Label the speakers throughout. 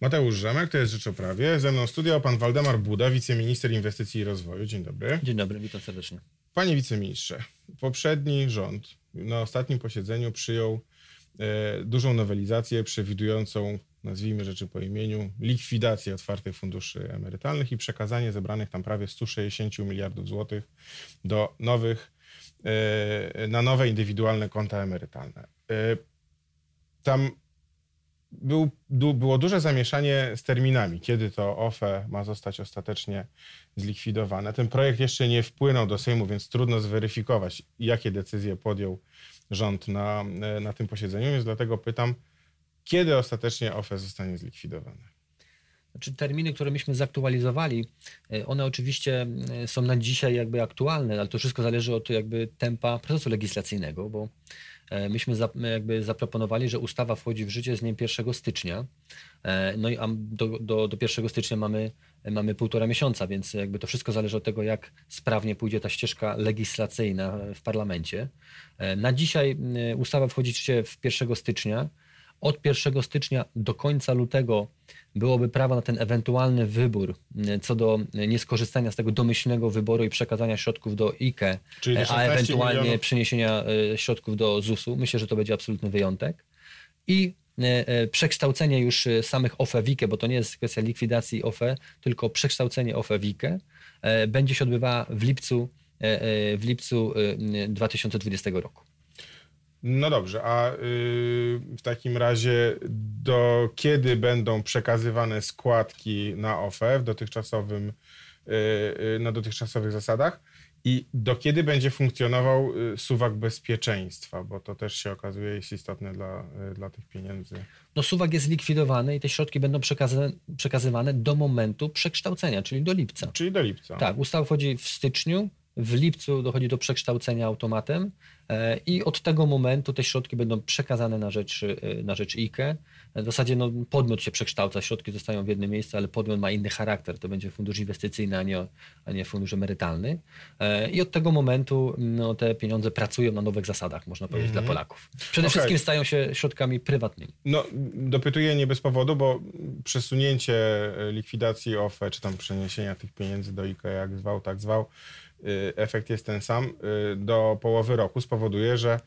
Speaker 1: Mateusz Rzemek, to jest Rzeczoprawie. Ze mną studia pan Waldemar Buda, wiceminister inwestycji i rozwoju. Dzień dobry.
Speaker 2: Dzień dobry, witam serdecznie.
Speaker 1: Panie wiceministrze, poprzedni rząd na ostatnim posiedzeniu przyjął e, dużą nowelizację przewidującą, nazwijmy rzeczy po imieniu, likwidację otwartych funduszy emerytalnych i przekazanie zebranych tam prawie 160 miliardów złotych do nowych, e, na nowe indywidualne konta emerytalne. E, tam był, było duże zamieszanie z terminami, kiedy to OFE ma zostać ostatecznie zlikwidowane. Ten projekt jeszcze nie wpłynął do Sejmu, więc trudno zweryfikować, jakie decyzje podjął rząd na, na tym posiedzeniu, więc dlatego pytam, kiedy ostatecznie OFE zostanie zlikwidowane?
Speaker 2: Znaczy terminy, które myśmy zaktualizowali, e, one oczywiście e, są na dzisiaj jakby aktualne, ale to wszystko zależy od jakby tempa procesu legislacyjnego, bo e, myśmy jakby zaproponowali, że ustawa wchodzi w życie z dniem 1 stycznia, no i do, do, do 1 stycznia mamy, mamy półtora miesiąca, więc jakby to wszystko zależy od tego, jak sprawnie pójdzie ta ścieżka legislacyjna w parlamencie. Na dzisiaj ustawa wchodzi w życie w 1 stycznia, od 1 stycznia do końca lutego byłoby prawo na ten ewentualny wybór mm, co do nieskorzystania z tego domyślnego wyboru i przekazania środków do IKE, a ewentualnie milionów. przeniesienia e, środków do ZUS-u. Myślę, że to będzie absolutny wyjątek. I e, e, przekształcenie już samych OFE WIKE, bo to nie jest kwestia likwidacji OFE, tylko przekształcenie OFE WIKE będzie się odbywała w lipcu, w lipcu 2020 roku.
Speaker 1: No dobrze, a y, w takim razie do kiedy będą przekazywane składki na OFE w dotychczasowym, y, y, na dotychczasowych zasadach i do kiedy będzie funkcjonował suwak bezpieczeństwa, bo to też się okazuje jest istotne dla, dla tych pieniędzy.
Speaker 2: No suwak jest likwidowany i te środki będą przekazywane, przekazywane do momentu przekształcenia, czyli do lipca.
Speaker 1: Czyli do lipca.
Speaker 2: Tak, ustawa wchodzi w styczniu, w lipcu dochodzi do przekształcenia automatem e, i od tego momentu te środki będą przekazane na rzecz, e, na rzecz IKE. W zasadzie no, podmiot się przekształca, środki zostają w jednym miejscu, ale podmiot ma inny charakter. To będzie fundusz inwestycyjny, a nie, a nie fundusz emerytalny. E, I od tego momentu no, te pieniądze pracują na nowych zasadach, można powiedzieć, dla mhm. Polaków. Przede okay. wszystkim stają się środkami prywatnymi.
Speaker 1: No, dopytuję nie bez powodu, bo przesunięcie likwidacji OFE, czy tam przeniesienia tych pieniędzy do IKE, jak zwał, tak zwał, efekt jest ten sam, y, do połowy roku spowoduje, że y,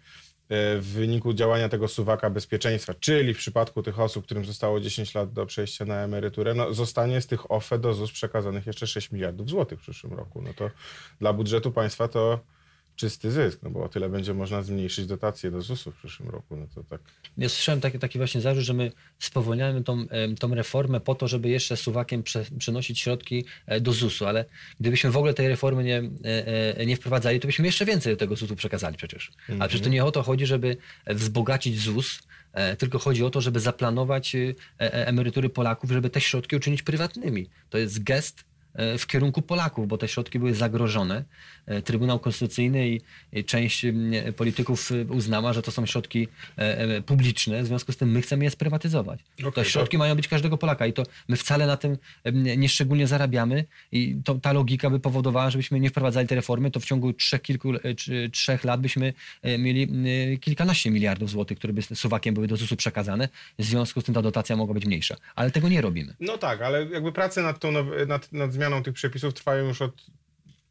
Speaker 1: w wyniku działania tego suwaka bezpieczeństwa, czyli w przypadku tych osób, którym zostało 10 lat do przejścia na emeryturę, no zostanie z tych OFE do ZUS przekazanych jeszcze 6 miliardów złotych w przyszłym roku. No to dla budżetu państwa to czysty zysk, no bo o tyle będzie można zmniejszyć dotacje do ZUS-u w przyszłym roku. No to tak.
Speaker 2: Ja słyszałem taki, taki właśnie zarzut, że my spowolniamy tą, tą reformę po to, żeby jeszcze suwakiem prze, przenosić środki e, do ZUS-u, ale gdybyśmy w ogóle tej reformy nie, e, e, nie wprowadzali, to byśmy jeszcze więcej do tego ZUS-u przekazali przecież. Mhm. Ale przecież to nie o to chodzi, żeby wzbogacić ZUS, tylko chodzi o to, żeby zaplanować emerytury Polaków, żeby te środki uczynić prywatnymi. To jest gest E, w kierunku Polaków, bo te środki były zagrożone. E, Trybunał Konstytucyjny i część polityków e, uznała, że to są środki publiczne, w związku z tym my chcemy je sprywatyzować. Okay, te środki to... mają być każdego Polaka i to my wcale na tym nieszczególnie zarabiamy i to, ta logika by powodowała, żebyśmy nie wprowadzali reformy, to w ciągu trzech, kilku, trzech lat byśmy mieli kilkanaście miliardów złotych, które by suwakiem były do ZUS-u przekazane. W związku z tym ta dotacja mogła być mniejsza. Ale tego nie robimy.
Speaker 1: No tak, ale jakby prace nad, tą, nad, nad zmianą tych przepisów trwają już od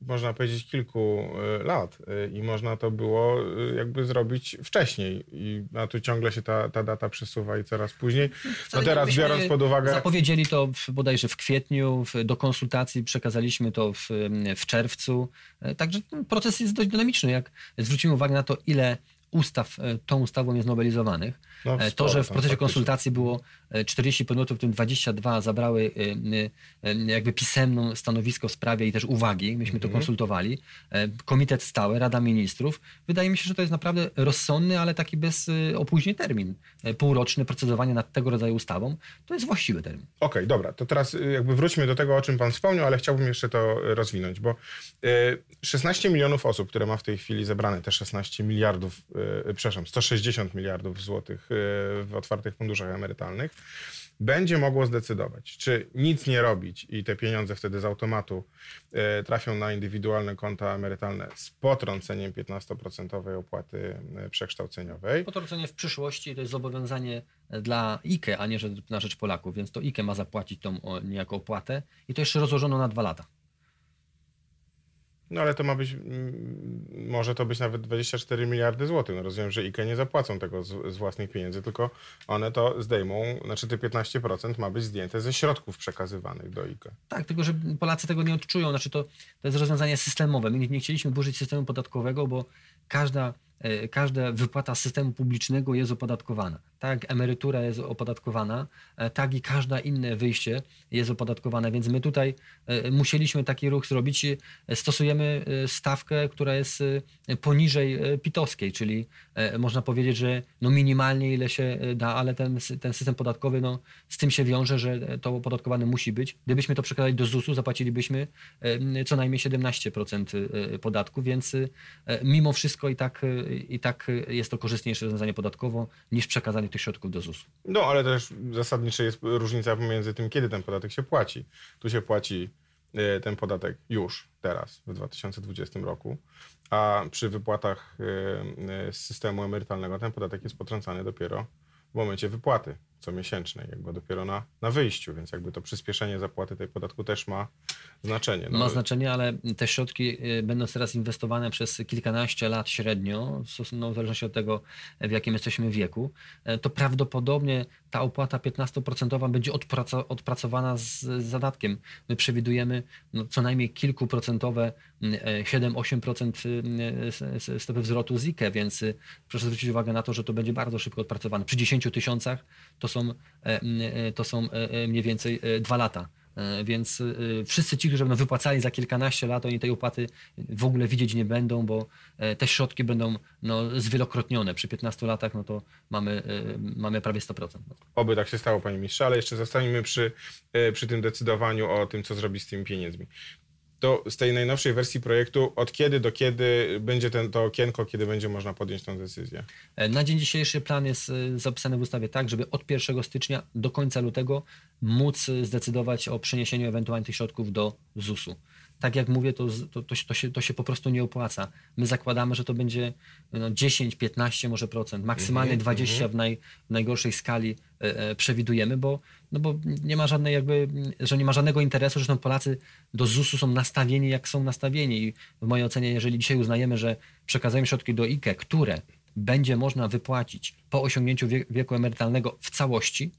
Speaker 1: można powiedzieć, kilku e, lat e, i można to było e, jakby zrobić wcześniej. I a tu ciągle się ta, ta data przesuwa i coraz później. No teraz biorąc pod uwagę...
Speaker 2: Zapowiedzieli to bodajże w kwietniu, do konsultacji przekazaliśmy to w, w czerwcu. Także proces jest dość dynamiczny. Jak zwrócimy uwagę na to, ile ustaw e, tą ustawą jest nowelizowanych. No, e, to, że w procesie konsultacji było 40 e, podmiotów, w tym 22 zabrały jakby pisemną stanowisko w sprawie i też uwagi, myśmy to mhm. konsultowali. Komitet stały, Rada Ministrów. Wydaje mi się, że to jest naprawdę rozsądny, ale taki bez opóźnień termin. Półroczne procedowanie nad tego rodzaju ustawą to jest właściwy termin.
Speaker 1: Okej, okay, dobra. To teraz jakby wróćmy do tego, o czym pan wspomniał, ale chciałbym jeszcze to rozwinąć, bo 16 milionów osób, które ma w tej chwili zebrane te 16 miliardów E, przepraszam, 160 miliardów złotych e, w otwartych funduszach emerytalnych, będzie mogło zdecydować, czy nic nie robić i te pieniądze wtedy z automatu e, trafią na indywidualne konta emerytalne z potrąceniem 15% opłaty e, przekształceniowej.
Speaker 2: Potrącenie w przyszłości to jest zobowiązanie dla IKE, a nie na rzecz Polaków, więc to IKE ma zapłacić tą niejako opłatę i to jeszcze rozłożono na dwa lata.
Speaker 1: No ale to ma być, może to być nawet 24 miliardy złotych. No rozumiem, że IKE nie zapłacą tego z, z, własnych pieniędzy, tylko one to zdejmą, znaczy te 15% ma być zdjęte ze środków przekazywanych do IKE.
Speaker 2: Tak, tylko że Polacy tego nie odczują. Znaczy to, to jest rozwiązanie systemowe. My nie, nie chcieliśmy burzyć systemu podatkowego, bo każda, każda wypłata systemu publicznego jest opodatkowana tak emerytura jest opodatkowana, e, tak i każde inne wyjście jest opodatkowane, więc my tutaj e, musieliśmy taki ruch zrobić. E, stosujemy stawkę, która jest poniżej pitowskiej, czyli można powiedzieć, że no minimalnie ile się da, ale ten, ten system podatkowy no, z tym się wiąże, że to opodatkowane musi być. Gdybyśmy to przekazali do ZUS-u, zapłacilibyśmy co najmniej 17% podatku, więc mimo wszystko i tak, i tak jest to korzystniejsze rozwiązanie podatkowo niż przekazanie tych środków do ZUS-u.
Speaker 1: No, ale też zasadnicza jest różnica pomiędzy tym, kiedy ten podatek się płaci. Tu się płaci e, ten podatek już, teraz, w 2020 roku, a przy wypłatach e, e, z systemu emerytalnego ten podatek jest potrącany dopiero w momencie wypłaty comiesięcznej, jakby dopiero na, na wyjściu, więc jakby to przyspieszenie zapłaty tej podatku też ma znaczenie.
Speaker 2: No. Ma znaczenie, ale te środki y, będą teraz inwestowane przez kilkanaście lat średnio, no, w zależności od tego, w jakim jesteśmy wieku, e, to prawdopodobnie ta opłata 15% będzie odpracowana z zadatkiem. My przewidujemy no, co najmniej kilkuprocentowe 7-8% e, y, stopy wzrostu z IKE, więc y, proszę zwrócić uwagę na to, że to będzie bardzo szybko odpracowane. Przy 10 tysiącach to są, e, to są mniej więcej dwa lata. E, więc e, wszyscy ci, którzy będą wypłacali za kilkanaście lat, oni tej opłaty w ogóle widzieć nie będą, bo e, te środki będą no, zwielokrotnione. Przy 15 latach no to mamy, mamy prawie 100%.
Speaker 1: Oby tak się stało, panie ministrze, ale jeszcze zostańmy przy, przy tym decydowaniu o tym, co zrobić z tymi pieniędzmi to z tej najnowszej wersji projektu, od kiedy do kiedy będzie ten, to okienko, kiedy będzie można podjąć tę decyzję?
Speaker 2: E, na dzień dzisiejszy plan jest e, zapisany w ustawie tak, żeby od 1 stycznia do końca lutego móc zdecydować o przeniesieniu ewentualnie tych środków do ZUS-u tak jak mówię, to, to, to, to, się, to się po prostu nie opłaca. My zakładamy, że to będzie no, 10, 15 może procent, maksymalnie 20 mhm, mhm. w, naj, w najgorszej skali e, e, przewidujemy, bo, no bo nie ma żadnej jakby, że nie ma żadnego interesu, zresztą Polacy do ZUS-u są nastawieni jak są nastawieni i w mojej ocenie, jeżeli dzisiaj uznajemy, że przekazujemy środki do IKE, które będzie można wypłacić po osiągnięciu wieku emerytalnego w całości,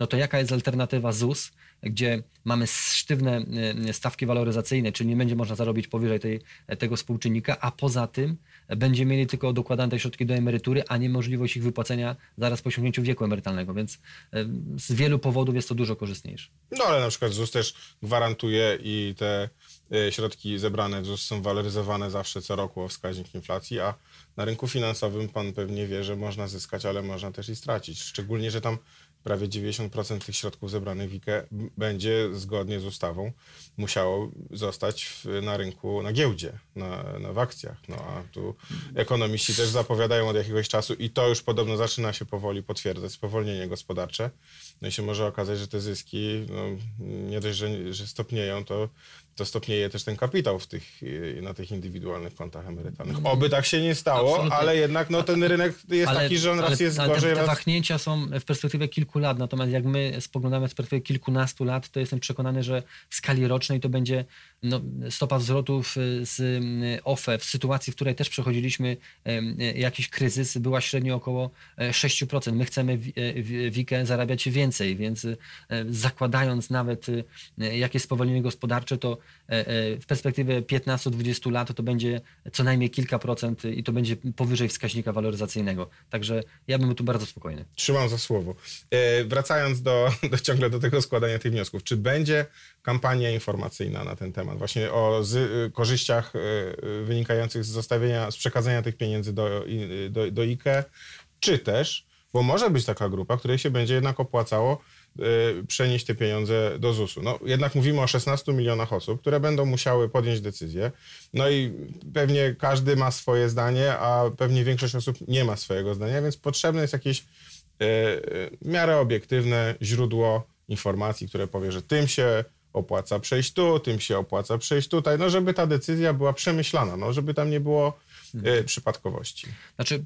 Speaker 2: no to jaka jest alternatywa ZUS, gdzie mamy sztywne e, stawki waloryzacyjne, czyli nie będzie można zarobić powyżej tej, tego współczynnika, a poza tym będzie mieli tylko dokładane te środki do emerytury, a nie możliwość ich wypłacenia zaraz po osiągnięciu wieku emerytalnego, więc e, z wielu powodów jest to dużo korzystniejsze.
Speaker 1: No ale na przykład ZUS też gwarantuje i te e, środki zebrane w ZUS są waloryzowane zawsze co roku o wskaźnik inflacji, a na rynku finansowym pan pewnie wie, że można zyskać, ale można też i stracić. Szczególnie, że tam prawie 90% tych środków zebranych w IKE będzie zgodnie z ustawą musiało zostać w, na rynku, na giełdzie, na, na w akcjach. No a tu ekonomiści też zapowiadają od jakiegoś czasu i to już podobno zaczyna się powoli potwierdzać, spowolnienie gospodarcze. No i się może okazać, że te zyski no, nie dość, że, że stopnieją, to to stopnieje też ten kapitał w tych, y, na tych indywidualnych kontach emerytalnych. Mm. Oby tak się nie stało, Absolutnie. ale jednak no, ten rynek jest ale, taki, że on raz jest ale gorzej,
Speaker 2: te, te
Speaker 1: raz...
Speaker 2: wahnięcia są w perspektywie kilku lat, natomiast jak my spoglądamy z perspektywy kilkunastu lat, to jestem przekonany, że w skali rocznej to będzie no, stopa zwrotów z OFE w sytuacji, w której też przechodziliśmy jakiś kryzys, była średnio około 6%. E, my chcemy w IKE zarabiać więcej, więc e, zakładając nawet e, jakieś spowolnienie gospodarcze, to w perspektywie 15-20 lat to będzie co najmniej kilka procent i to będzie powyżej wskaźnika waloryzacyjnego. Także ja bym tu bardzo spokojny.
Speaker 1: Trzymam za słowo. Wracając do, do ciągle do tego składania tych wniosków, czy będzie kampania informacyjna na ten temat, właśnie o z, y, korzyściach y, y, wynikających z zostawienia, z przekazania tych pieniędzy do, do, do IKE, czy też, bo może być taka grupa, której się będzie jednak opłacało przenieść te pieniądze do ZUS-u. No, jednak mówimy o 16 milionach osób, które będą musiały podjąć decyzję. No i pewnie każdy ma swoje zdanie, a pewnie większość osób nie ma swojego zdania, więc potrzebne jest jakieś w miarę obiektywne źródło informacji, które powie, że tym się opłaca przejść tu, tym się opłaca przejść tutaj, no żeby ta decyzja była przemyślana, no żeby tam nie było e, przypadkowości.
Speaker 2: Znaczy,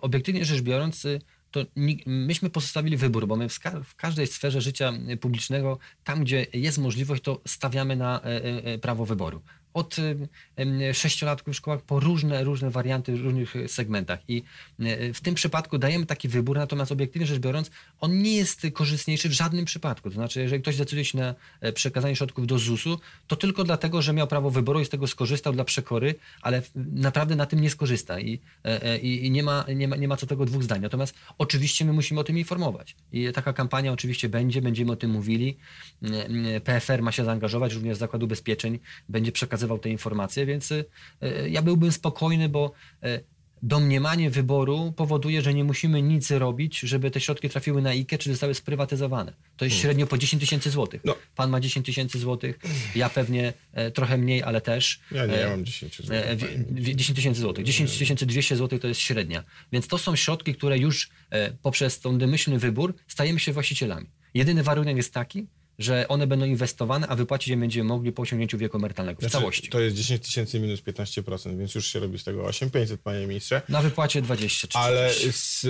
Speaker 2: obiektywnie rzecz biorąc, y, to myśmy pozostawili wybór, bo my w, ka w, każdej sferze życia publicznego, tam gdzie jest możliwość, to stawiamy na e, prawo wyboru od sześciolatków w szkołach po różne, różne warianty w różnych segmentach. I e, w tym przypadku dajemy taki wybór, natomiast obiektywnie rzecz biorąc, on nie jest korzystniejszy w żadnym przypadku. To znaczy, jeżeli ktoś decyduje się na e, przekazanie środków do ZUS-u, to tylko dlatego, że miał prawo wyboru i z tego skorzystał dla przekory, ale naprawdę na tym nie skorzysta i, e, i, i nie, ma, nie, ma, nie ma co tego dwóch zdań. Natomiast oczywiście my musimy o tym informować. I taka kampania oczywiście będzie, będziemy o tym mówili. PFR ma się zaangażować, również Zakład Ubezpieczeń będzie przekazywał przekazywał te informacje, więc y, y, ja byłbym spokojny, bo y, domniemanie wyboru powoduje, że nie musimy nic robić, żeby te środki trafiły na IKE, czy zostały sprywatyzowane. To jest hmm. średnio po 10 tysięcy złotych. No. Pan ma 10 tysięcy złotych, ja pewnie e, trochę mniej, ale też.
Speaker 1: Ja nie, ja mam 10 złotych.
Speaker 2: 10 tysięcy złotych. 10 tysięcy 200 złotych to jest średnia. Więc to są środki, które już e, poprzez ten domyślny wybór stajemy się właścicielami. Jedyny warunek jest taki, że one będą inwestowane, a wypłacić je będziemy mogli po osiągnięciu wieku emerytalnego w znaczy, całości.
Speaker 1: To jest 10 tysięcy minus 15%, więc już się robi z tego 8500, panie ministrze.
Speaker 2: Na wypłacie 20
Speaker 1: 30. Ale z,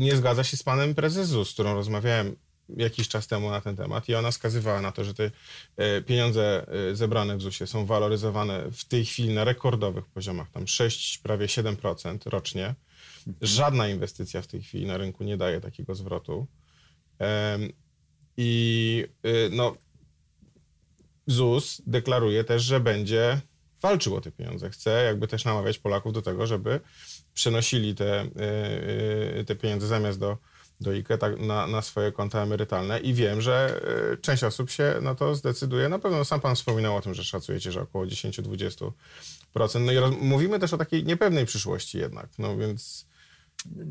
Speaker 1: nie zgadza się z panem prezes ZUS, z którą rozmawiałem jakiś czas temu na ten temat i ona skazywała na to, że te e, pieniądze e, zebrane w ZUS-ie są waloryzowane w tej chwili na rekordowych poziomach, tam 6, prawie 7% rocznie. Żadna inwestycja w tej chwili na rynku nie daje takiego zwrotu. I y, no, ZUS deklaruje też, że będzie walczył o te pieniądze. Chce jakby też namawiać Polaków do tego, żeby przenosili te, y, y, te pieniądze zamiast do, do IKE tak, na, na swoje konta emerytalne i wiem, że część osób się na to zdecyduje. Na pewno sam pan wspominał o tym, że szacujecie, że około 10-20%. No i roz, mówimy też o takiej niepewnej przyszłości jednak, no więc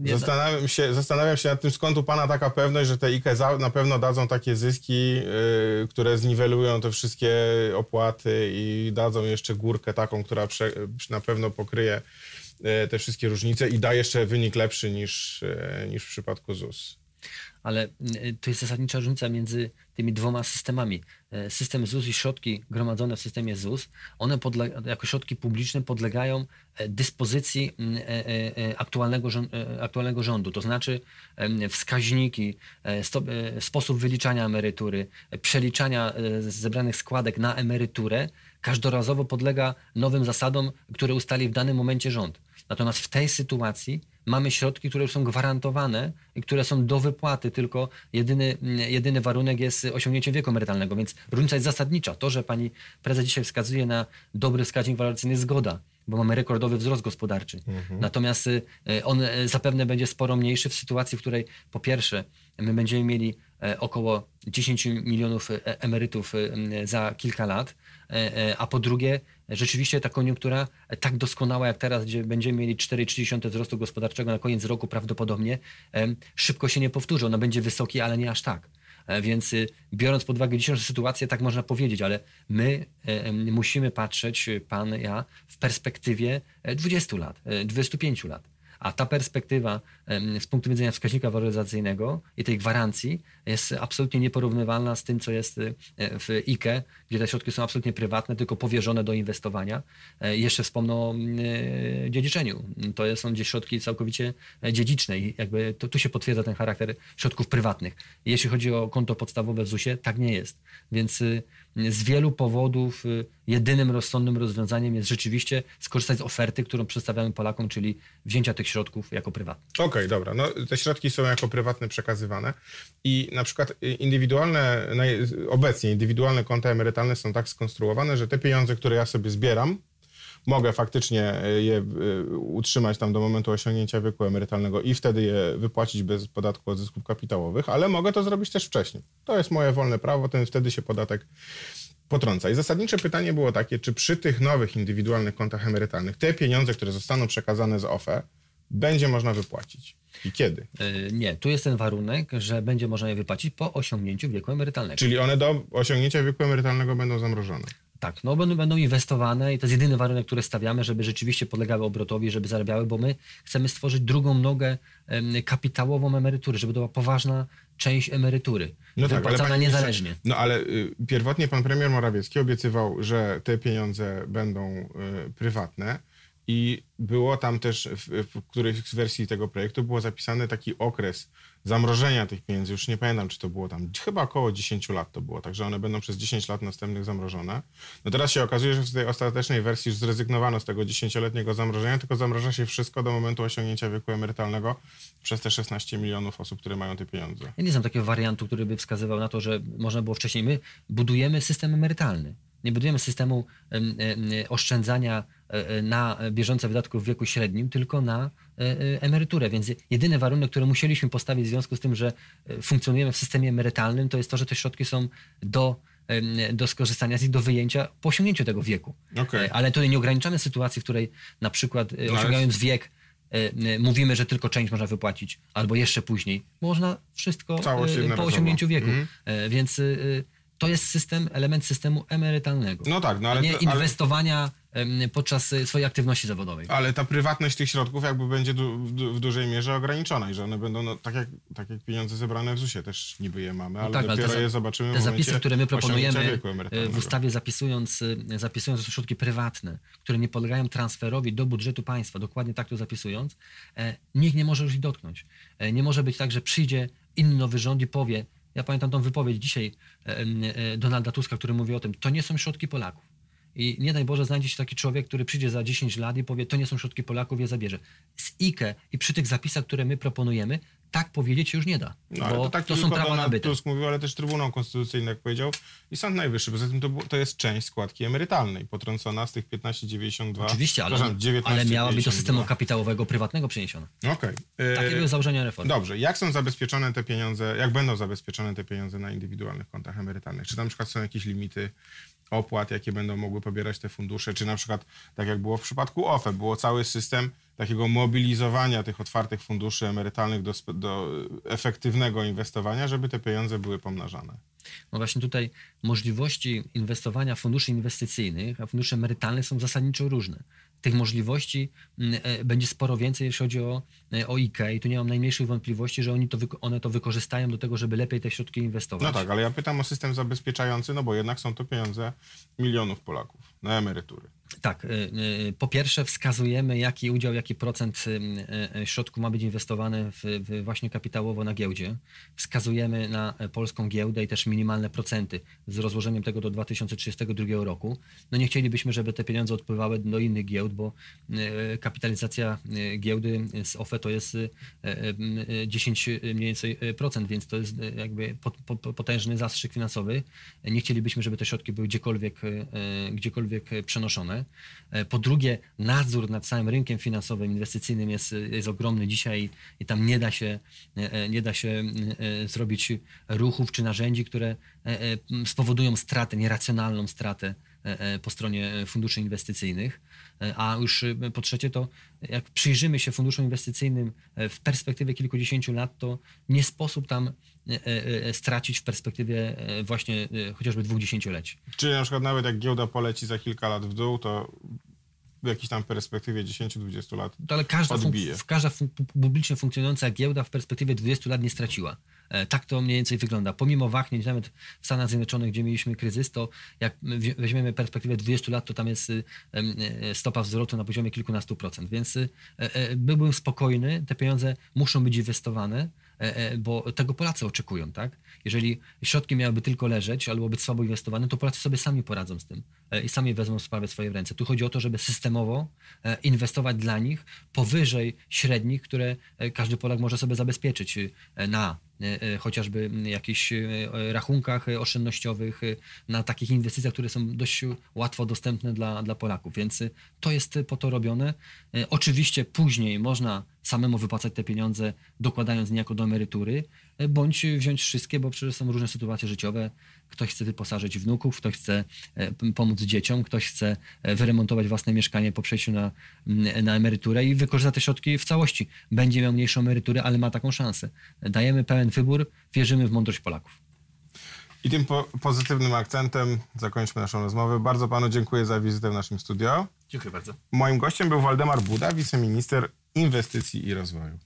Speaker 1: Zastanawiam się, zastanawiam się nad tym, skąd u Pana taka pewność, że te IKE na pewno dadzą takie zyski, yy, które zniwelują te wszystkie opłaty i dadzą jeszcze górkę taką, która prze, na pewno pokryje yy, te wszystkie różnice i da jeszcze wynik lepszy niż, yy, niż w przypadku ZUS
Speaker 2: ale y, to jest zasadnicza różnica między tymi dwoma systemami. E, system ZUS i środki gromadzone w systemie ZUS, one jako środki publiczne podlegają e, dyspozycji e, aktualnego, aktualnego rządu, to znaczy wskaźniki, sposób wyliczania emerytury, przeliczania zebranych składek na emeryturę każdorazowo podlega nowym zasadom, które ustali w danym momencie rząd. Natomiast w tej sytuacji mamy środki, które już są gwarantowane i które są do wypłaty, tylko jedyny, jedyny warunek jest osiągnięcie wieku emerytalnego, więc różnica jest zasadnicza. To, że pani prezes dzisiaj wskazuje na dobry wskaźnik waloryzacyjny, zgoda bo mamy rekordowy wzrost gospodarczy. Mhm. Natomiast y, on y, zapewne będzie sporo mniejszy w sytuacji, w której po pierwsze my będziemy mieli e, około 10 milionów e, emerytów y, za kilka lat, e, a po drugie rzeczywiście ta koniunktura tak doskonała jak teraz, gdzie będziemy mieli 4,3 wzrostu gospodarczego na koniec roku prawdopodobnie, szybko się nie powtórzy. Ona będzie wysoki, ale nie aż tak. E, więc y, biorąc pod uwagę dzisiejszą sytuację, tak można powiedzieć, ale my e, musimy patrzeć, pan, ja, w perspektywie 20 e, lat, 25 lat. A ta perspektywa z punktu widzenia wskaźnika waloryzacyjnego i tej gwarancji jest absolutnie nieporównywalna z tym, co jest e, w IKE, gdzie te środki są absolutnie prywatne, tylko powierzone do inwestowania. E, jeszcze wspomnę o e, dziedziczeniu. To są gdzieś środki całkowicie dziedziczne i jakby to, tu się potwierdza ten charakter środków prywatnych. Jeśli chodzi o konto podstawowe w ZUS-ie, tak nie jest. Więc z wielu powodów jedynym rozsądnym rozwiązaniem jest rzeczywiście skorzystać z oferty, którą przedstawiamy Polakom, czyli wzięcia tych środków jako prywatne.
Speaker 1: Okej, okay, dobra. No, te środki są jako prywatne przekazywane i na przykład indywidualne, obecnie indywidualne konta emerytalne są tak skonstruowane, że te pieniądze, które ja sobie zbieram, mogę faktycznie je y, utrzymać tam do momentu osiągnięcia wieku emerytalnego i wtedy je wypłacić bez podatku od zysków kapitałowych, ale mogę to zrobić też wcześniej. To jest moje wolne prawo, ten wtedy się podatek potrąca. I zasadnicze pytanie było takie, czy przy tych nowych indywidualnych kontach emerytalnych te pieniądze, które zostaną przekazane z OFE, będzie można wypłacić? I kiedy?
Speaker 2: Yy, nie, tu jest ten warunek, że będzie można je wypłacić po osiągnięciu wieku emerytalnego.
Speaker 1: Czyli one do osiągnięcia wieku emerytalnego będą zamrożone?
Speaker 2: Tak, no będą, będą inwestowane i to jest jedyny warunek, który stawiamy, żeby rzeczywiście podlegały obrotowi, żeby zarabiały, bo my chcemy stworzyć drugą nogę kapitałową emerytury, żeby to była poważna część emerytury, no tak, niezależnie.
Speaker 1: no ale y, pierwotnie pan premier Morawiecki obiecywał, że te pieniądze będą y, prywatne i było tam też w, w którejś z wersji tego projektu było zapisany taki okres zamrożenia tych pieniędzy. Już nie pamiętam, czy to było tam, chyba około 10 lat to było, także one będą przez 10 lat następnych zamrożone. No teraz się okazuje, że w tej ostatecznej wersji już zrezygnowano z tego 10-letniego zamrożenia, tylko zamroża się wszystko do momentu osiągnięcia wieku emerytalnego przez te 16 milionów osób, które mają te pieniądze.
Speaker 2: Ja nie znam takiego wariantu, który by wskazywał na to, że można było wcześniej. My budujemy system emerytalny. Nie budujemy systemu oszczędzania na bieżące wydatki w wieku średnim, tylko na e, emeryturę. Więc jedyny warunek, który musieliśmy postawić w związku z tym, że funkcjonujemy w systemie emerytalnym, to jest to, że te środki są do do skorzystania z nich, do wyjęcia po osiągnięciu tego wieku. Okay. Ale tutaj nie ograniczamy sytuacji, w której na przykład no osiągając wiek mówimy, że tylko część można wypłacić, albo jeszcze później. Można wszystko po osiągnięciu wieku. Mm. Więc to jest system, element systemu emerytalnego.
Speaker 1: No tak, no ale...
Speaker 2: Nie inwestowania ale... podczas e, swojej aktywności zawodowej.
Speaker 1: Ale ta prywatność tych środków jakby będzie du, w, w, dużej mierze ograniczona i że one będą, no, tak, jak, tak jak pieniądze zebrane w ZUS-ie, też niby je mamy, ale no tak, dopiero ale te, je zobaczymy
Speaker 2: Te zapisy, które my proponujemy e, w ustawie zapisując, e, zapisując to są środki prywatne, które nie podlegają transferowi do budżetu państwa, dokładnie tak to zapisując, nikt nie może już ich dotknąć. Nie może być tak, że przyjdzie inny nowy rząd i powie, ja pamiętam tą wypowiedź dzisiaj e, e, Donalda Tuska, który mówi o tym, to nie są środki Polaków. I nie daj Boże znajdzie się taki człowiek, który przyjdzie za 10 lat i powie, to nie są środki Polaków, je zabierze. Z IKE i przy tych zapisach, które my proponujemy, tak powiedzieć się już nie da. No, bo to, tak to są prawa nabyte.
Speaker 1: Tusk mówił, ale też Trybunał Konstytucyjny, jak powiedział, i Sąd Najwyższy. Poza tym to, to jest część składki emerytalnej, potrącona z tych 15,92.
Speaker 2: Oczywiście, ale, ale miała być do systemu kapitałowego prywatnego przeniesiona.
Speaker 1: Okej. Okay.
Speaker 2: Takie były założenia reformy.
Speaker 1: Dobrze. Jak są zabezpieczone te pieniądze, jak będą zabezpieczone te pieniądze na indywidualnych kontach emerytalnych? Czy tam na przykład są jakieś limity opłat, jakie będą mogły pobierać te fundusze, czy na przykład, tak jak było w przypadku OFE, było cały system takiego mobilizowania tych otwartych funduszy emerytalnych do, do efektywnego inwestowania, żeby te pieniądze były pomnażane.
Speaker 2: No właśnie tutaj możliwości inwestowania funduszy inwestycyjnych, a fundusze emerytalne są zasadniczo różne tych możliwości mm, e, będzie sporo więcej, jeśli chodzi o, e, o IKE i tu nie mam najmniejszych wątpliwości, że oni to, one to wykorzystają do tego, żeby lepiej te środki inwestować.
Speaker 1: No tak, ale ja pytam o system zabezpieczający, no bo jednak są to pieniądze milionów Polaków na emerytury.
Speaker 2: Tak. Y, y, po pierwsze wskazujemy, jaki udział, jaki procent y, środków ma być inwestowany w, w właśnie kapitałowo na giełdzie. Wskazujemy na polską giełdę i też minimalne procenty z rozłożeniem tego do 2032 roku. No nie chcielibyśmy, żeby te pieniądze odpływały do innych giełd, bo kapitalizacja giełdy z OFE to jest 10 mniej więcej procent, więc to jest jakby potężny zastrzyk finansowy. Nie chcielibyśmy, żeby te środki były gdziekolwiek, gdziekolwiek przenoszone. E, po drugie, nadzór nad całym rynkiem finansowym, inwestycyjnym jest, jest ogromny dzisiaj i tam nie da się, e, e, nie da się zrobić ruchów czy narzędzi, które spowodują stratę, nieracjonalną stratę po stronie funduszy inwestycyjnych. A już po trzecie, to jak przyjrzymy się funduszom inwestycyjnym w perspektywie kilkudziesięciu lat, to nie sposób tam stracić w perspektywie właśnie chociażby dwóch dziesięcioleci.
Speaker 1: Czyli na przykład nawet jak giełda poleci za kilka lat w dół, to w jakiejś tam perspektywie 10-20 lat
Speaker 2: ale każda, odbije. Fun- każda fun- publicznie funkcjonująca giełda w perspektywie 20 lat nie straciła. E, tak to mniej więcej wygląda. Pomimo wahnięć, nawet w Stanach Zjednoczonych, gdzie mieliśmy kryzys, to jak weźmiemy perspektywę 20 lat, to tam jest y, e, stopa wzrostu na poziomie kilkunastu procent. Więc y, e, byłbym spokojny, te pieniądze muszą być inwestowane, bo tego Polacy oczekują, tak? Jeżeli środki miałyby tylko leżeć albo być słabo inwestowane, to Polacy sobie sami poradzą z tym i sami wezmą sprawę w swoje ręce. Tu chodzi o to, żeby systemowo inwestować dla nich powyżej średnich, które każdy Polak może sobie zabezpieczyć na E, e, chociażby jakichś e, rachunkach oszczędnościowych, na takich inwestycjach, które są dość łatwo dostępne dla, dla Polaków. Więc to jest po to robione. Oczywiście później można samemu wypłacać te pieniądze, dokładając niejako do emerytury, bądź wziąć wszystkie, bo przecież są różne sytuacje życiowe. Ktoś chce wyposażyć wnuków, ktoś chce pomóc dzieciom, ktoś chce wyremontować własne mieszkanie po przejściu na, na emeryturę i wykorzysta te środki w całości. Będzie miał mniejszą emeryturę, ale ma taką szansę. Dajemy pełen wybór, wierzymy w mądrość Polaków.
Speaker 1: I tym po pozytywnym akcentem zakończmy naszą rozmowę. Bardzo panu dziękuję za wizytę w naszym studio.
Speaker 2: Dziękuję bardzo.
Speaker 1: Moim gościem był Waldemar Buda, wiceminister inwestycji i rozwoju.